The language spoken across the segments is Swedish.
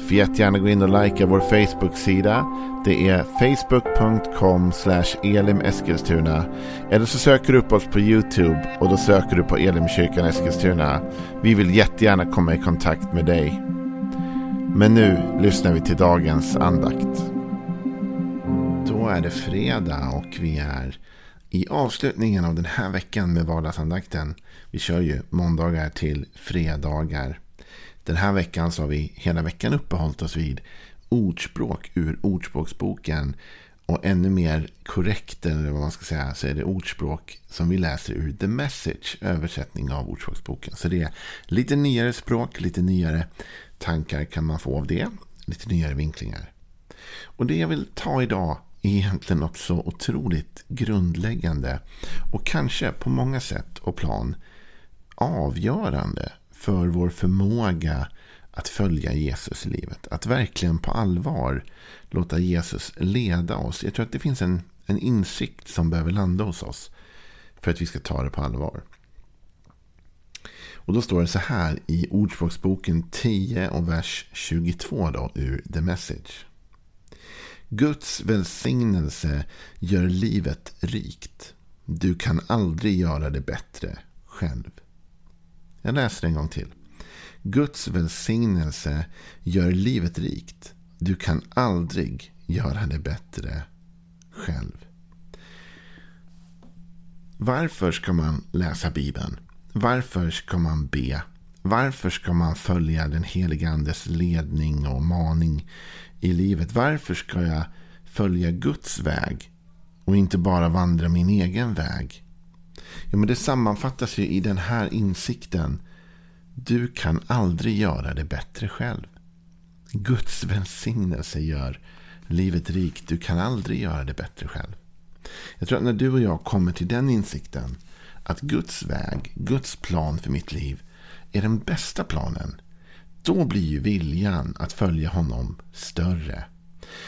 Får jättegärna gå in och likea vår Facebook-sida. Det är facebook.com elimeskilstuna. Eller så söker du upp oss på YouTube och då söker du på Elimkyrkan Eskilstuna. Vi vill jättegärna komma i kontakt med dig. Men nu lyssnar vi till dagens andakt. Då är det fredag och vi är i avslutningen av den här veckan med vardagsandakten. Vi kör ju måndagar till fredagar. Den här veckan så har vi hela veckan uppehållit oss vid ordspråk ur Ordspråksboken. Och ännu mer korrekt, eller vad man ska säga, så är det ordspråk som vi läser ur The Message, översättning av Ordspråksboken. Så det är lite nyare språk, lite nyare tankar kan man få av det. Lite nyare vinklingar. Och det jag vill ta idag är egentligen något så otroligt grundläggande och kanske på många sätt och plan avgörande för vår förmåga att följa Jesus i livet. Att verkligen på allvar låta Jesus leda oss. Jag tror att det finns en, en insikt som behöver landa hos oss för att vi ska ta det på allvar. Och då står det så här i Ordspråksboken 10 och vers 22 då, ur The Message. Guds välsignelse gör livet rikt. Du kan aldrig göra det bättre själv. Jag läser en gång till. Guds välsignelse gör livet rikt. Du kan aldrig göra det bättre själv. Varför ska man läsa Bibeln? Varför ska man be? Varför ska man följa den helige Andes ledning och maning i livet? Varför ska jag följa Guds väg och inte bara vandra min egen väg? Ja, men det sammanfattas ju i den här insikten. Du kan aldrig göra det bättre själv. Guds välsignelse gör livet rikt. Du kan aldrig göra det bättre själv. Jag tror att när du och jag kommer till den insikten att Guds väg, Guds plan för mitt liv är den bästa planen. Då blir ju viljan att följa honom större.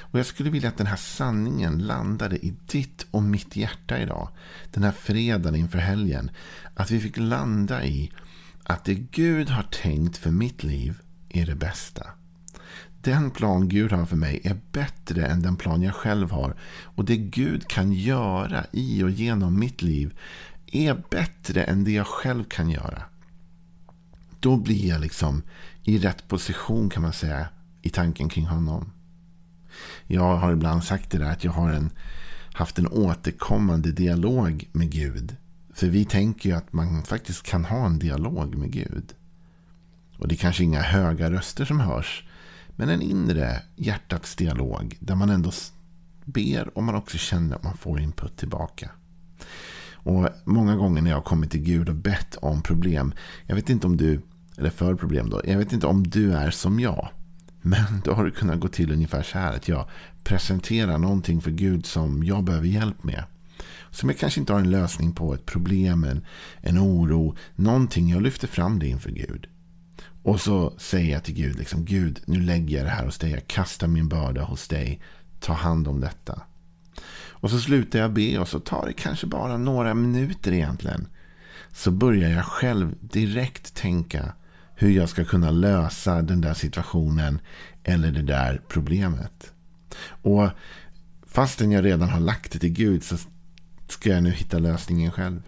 Och jag skulle vilja att den här sanningen landade i ditt och mitt hjärta idag. Den här fredagen inför helgen. Att vi fick landa i att det Gud har tänkt för mitt liv är det bästa. Den plan Gud har för mig är bättre än den plan jag själv har. Och det Gud kan göra i och genom mitt liv är bättre än det jag själv kan göra. Då blir jag liksom i rätt position kan man säga i tanken kring honom. Jag har ibland sagt det där att jag har en, haft en återkommande dialog med Gud. För vi tänker ju att man faktiskt kan ha en dialog med Gud. Och det är kanske inga höga röster som hörs. Men en inre hjärtats dialog. Där man ändå ber och man också känner att man får input tillbaka. Och många gånger när jag har kommit till Gud och bett om problem. Jag vet inte om du, eller för problem då. Jag vet inte om du är som jag. Men då har det kunnat gå till ungefär så här att jag presenterar någonting för Gud som jag behöver hjälp med. Som jag kanske inte har en lösning på, ett problem, en, en oro, någonting. Jag lyfter fram det inför Gud. Och så säger jag till Gud, liksom, Gud, nu lägger jag det här hos dig. Jag kastar min börda hos dig. Ta hand om detta. Och så slutar jag be och så tar det kanske bara några minuter egentligen. Så börjar jag själv direkt tänka hur jag ska kunna lösa den där situationen eller det där problemet. Och fastän jag redan har lagt det till Gud så ska jag nu hitta lösningen själv.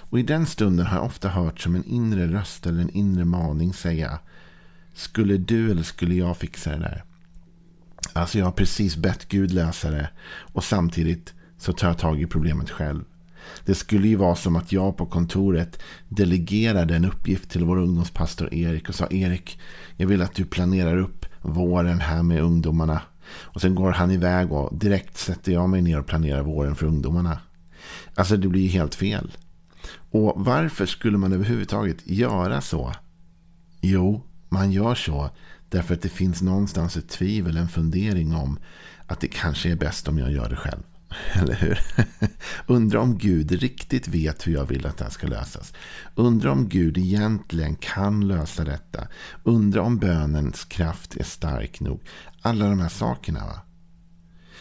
Och i den stunden har jag ofta hört som en inre röst eller en inre maning säga Skulle du eller skulle jag fixa det där? Alltså jag har precis bett Gud lösa det och samtidigt så tar jag tag i problemet själv. Det skulle ju vara som att jag på kontoret delegerade en uppgift till vår ungdomspastor Erik och sa Erik, jag vill att du planerar upp våren här med ungdomarna. Och sen går han iväg och direkt sätter jag mig ner och planerar våren för ungdomarna. Alltså det blir ju helt fel. Och varför skulle man överhuvudtaget göra så? Jo, man gör så därför att det finns någonstans ett tvivel, en fundering om att det kanske är bäst om jag gör det själv. Eller hur? Undrar om Gud riktigt vet hur jag vill att det här ska lösas. Undrar om Gud egentligen kan lösa detta. Undrar om bönens kraft är stark nog. Alla de här sakerna. va?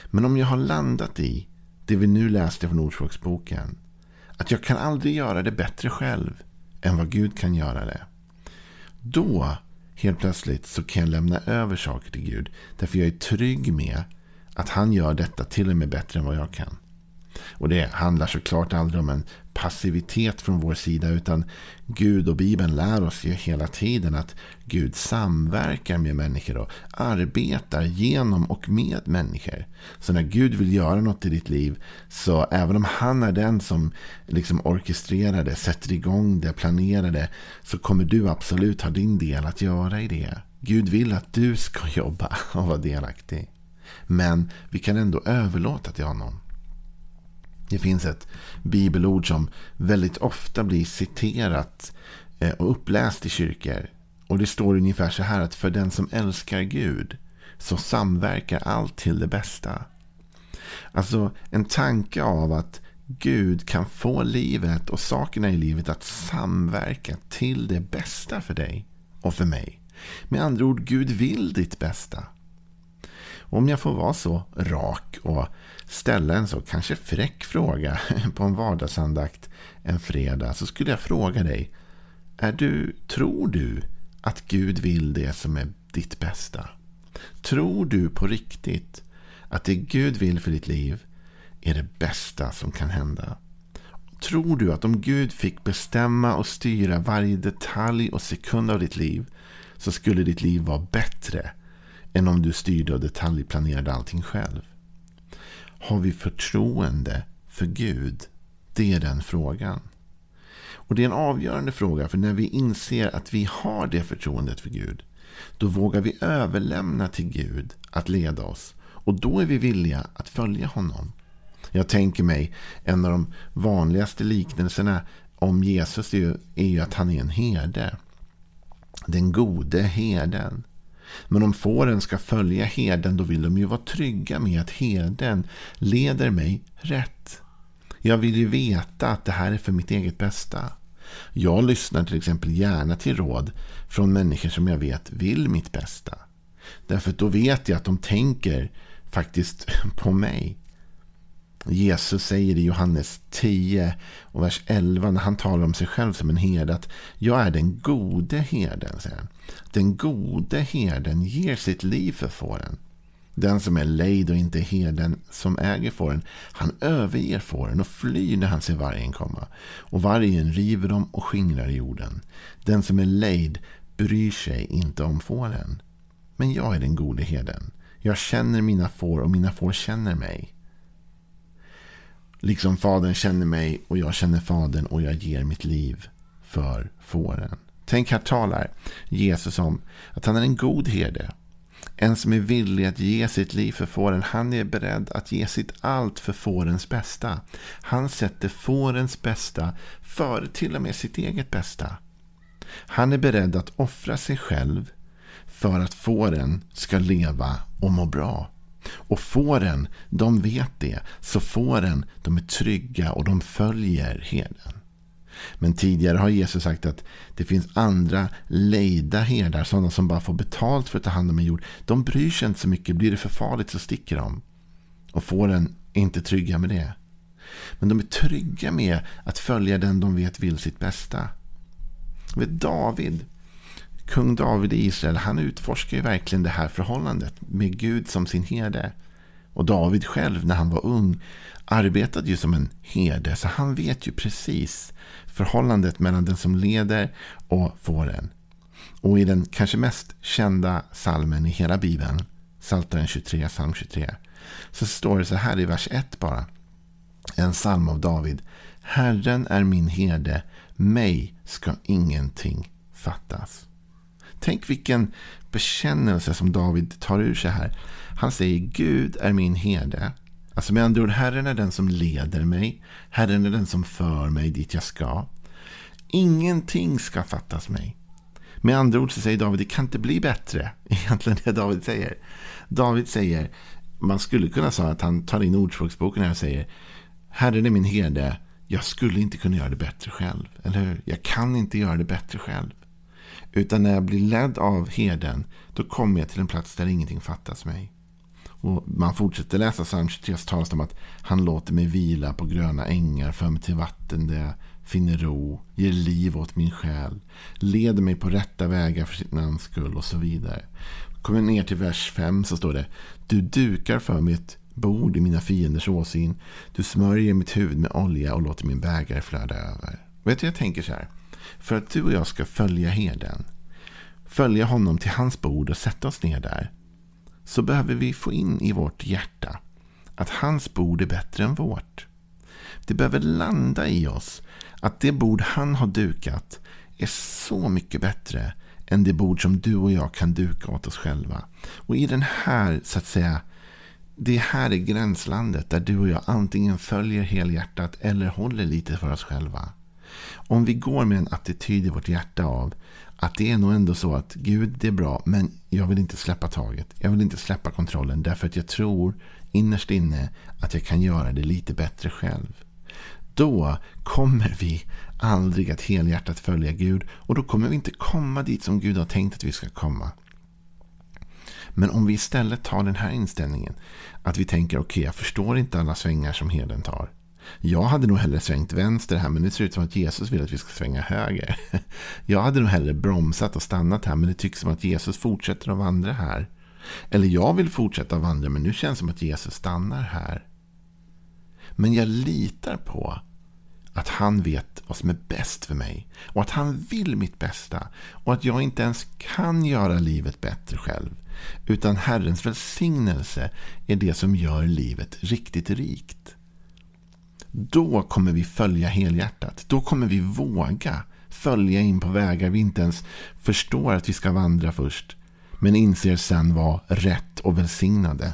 Men om jag har landat i det vi nu läste från Ordspråksboken. Att jag kan aldrig göra det bättre själv än vad Gud kan göra det. Då, helt plötsligt, så kan jag lämna över saker till Gud. Därför jag är trygg med att han gör detta till och med bättre än vad jag kan. Och det handlar såklart aldrig om en passivitet från vår sida. Utan Gud och Bibeln lär oss ju hela tiden att Gud samverkar med människor och arbetar genom och med människor. Så när Gud vill göra något i ditt liv, så även om han är den som liksom orkestrerar det, sätter igång det, planerar det, så kommer du absolut ha din del att göra i det. Gud vill att du ska jobba och vara delaktig. Men vi kan ändå överlåta till honom. Det finns ett bibelord som väldigt ofta blir citerat eh, och uppläst i kyrkor. Och det står ungefär så här att för den som älskar Gud så samverkar allt till det bästa. Alltså en tanke av att Gud kan få livet och sakerna i livet att samverka till det bästa för dig och för mig. Med andra ord, Gud vill ditt bästa. Om jag får vara så rak och ställa en så kanske fräck fråga på en vardagsandakt en fredag så skulle jag fråga dig. Är du, tror du att Gud vill det som är ditt bästa? Tror du på riktigt att det Gud vill för ditt liv är det bästa som kan hända? Tror du att om Gud fick bestämma och styra varje detalj och sekund av ditt liv så skulle ditt liv vara bättre än om du styrde och detaljplanerade allting själv? Har vi förtroende för Gud? Det är den frågan. Och det är en avgörande fråga, för när vi inser att vi har det förtroendet för Gud, då vågar vi överlämna till Gud att leda oss. Och då är vi villiga att följa honom. Jag tänker mig, en av de vanligaste liknelserna om Jesus är ju, att han är en herde. Den gode herden. Men om fåren ska följa herden då vill de ju vara trygga med att herden leder mig rätt. Jag vill ju veta att det här är för mitt eget bästa. Jag lyssnar till exempel gärna till råd från människor som jag vet vill mitt bästa. Därför att då vet jag att de tänker faktiskt på mig. Jesus säger i Johannes 10 och vers 11 när han talar om sig själv som en herde att jag är den gode herden. Säger han. Den gode herden ger sitt liv för fåren. Den som är lejd och inte herden som äger fåren, han överger fåren och flyr när han ser vargen komma. Och vargen river dem och skingrar jorden. Den som är lejd bryr sig inte om fåren. Men jag är den gode herden. Jag känner mina får och mina får känner mig. Liksom Fadern känner mig och jag känner Fadern och jag ger mitt liv för fåren. Tänk här talar Jesus om att han är en god herde. En som är villig att ge sitt liv för fåren. Han är beredd att ge sitt allt för fårens bästa. Han sätter fårens bästa före till och med sitt eget bästa. Han är beredd att offra sig själv för att fåren ska leva och må bra. Och fåren, de vet det. Så fåren, de är trygga och de följer herden. Men tidigare har Jesus sagt att det finns andra lejda herdar, sådana som bara får betalt för att ta hand om en jord. De bryr sig inte så mycket. Blir det för farligt så sticker de. Och fåren är inte trygga med det. Men de är trygga med att följa den de vet vill sitt bästa. Vet David, kung David i Israel, han utforskar ju verkligen det här förhållandet med Gud som sin herde. Och David själv, när han var ung, arbetade ju som en herde. Så han vet ju precis förhållandet mellan den som leder och fåren. Och i den kanske mest kända salmen i hela Bibeln, Psaltaren 23, psalm 23, så står det så här i vers 1 bara. En psalm av David. Herren är min herde, mig ska ingenting. Tänk vilken bekännelse som David tar ur sig här. Han säger Gud är min herde. Alltså med andra ord, Herren är den som leder mig. Herren är den som för mig dit jag ska. Ingenting ska fattas mig. Med andra ord så säger David, det kan inte bli bättre. Egentligen det David säger. David säger, man skulle kunna säga att han tar in ordspråksboken och säger Herren är min herde. Jag skulle inte kunna göra det bättre själv. Eller hur? Jag kan inte göra det bättre själv. Utan när jag blir ledd av herden. Då kommer jag till en plats där ingenting fattas mig. Och man fortsätter läsa psalm 23 så talas det om att han låter mig vila på gröna ängar, för mig till vatten där jag finner ro, ger liv åt min själ, leder mig på rätta vägar för sitt namns skull och så vidare. Kommer ner till vers 5 så står det Du dukar för mig ett bord i mina fienders åsyn. Du smörjer mitt huvud med olja och låter min bägare flöda över. Vet du, jag tänker så här. För att du och jag ska följa herden, följa honom till hans bord och sätta oss ner där, så behöver vi få in i vårt hjärta att hans bord är bättre än vårt. Det behöver landa i oss att det bord han har dukat är så mycket bättre än det bord som du och jag kan duka åt oss själva. Och i den här, så att säga, det här är gränslandet där du och jag antingen följer helhjärtat eller håller lite för oss själva. Om vi går med en attityd i vårt hjärta av att det är nog ändå så att Gud, det är bra, men jag vill inte släppa taget. Jag vill inte släppa kontrollen därför att jag tror innerst inne att jag kan göra det lite bättre själv. Då kommer vi aldrig att helhjärtat följa Gud och då kommer vi inte komma dit som Gud har tänkt att vi ska komma. Men om vi istället tar den här inställningen. Att vi tänker okej, okay, jag förstår inte alla svängar som herden tar. Jag hade nog hellre svängt vänster här, men det ser ut som att Jesus vill att vi ska svänga höger. Jag hade nog hellre bromsat och stannat här, men det tycks som att Jesus fortsätter att vandra här. Eller jag vill fortsätta att vandra, men nu känns det som att Jesus stannar här. Men jag litar på att han vet vad som är bäst för mig. Och att han vill mitt bästa. Och att jag inte ens kan göra livet bättre själv. Utan Herrens välsignelse är det som gör livet riktigt rikt. Då kommer vi följa helhjärtat. Då kommer vi våga följa in på vägar vi inte ens förstår att vi ska vandra först. Men inser sen vara rätt och välsignade.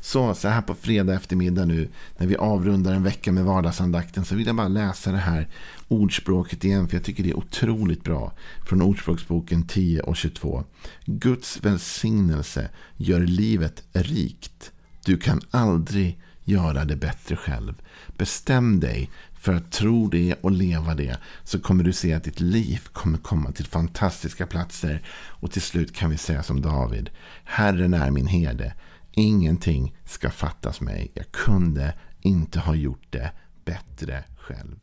Så, så här på fredag eftermiddag nu när vi avrundar en vecka med vardagsandakten så vill jag bara läsa det här ordspråket igen för jag tycker det är otroligt bra. Från Ordspråksboken 10 och 22. Guds välsignelse gör livet rikt. Du kan aldrig göra det bättre själv. Bestäm dig för att tro det och leva det så kommer du se att ditt liv kommer komma till fantastiska platser. Och till slut kan vi säga som David. Herren är min herde. Ingenting ska fattas mig. Jag kunde inte ha gjort det bättre själv.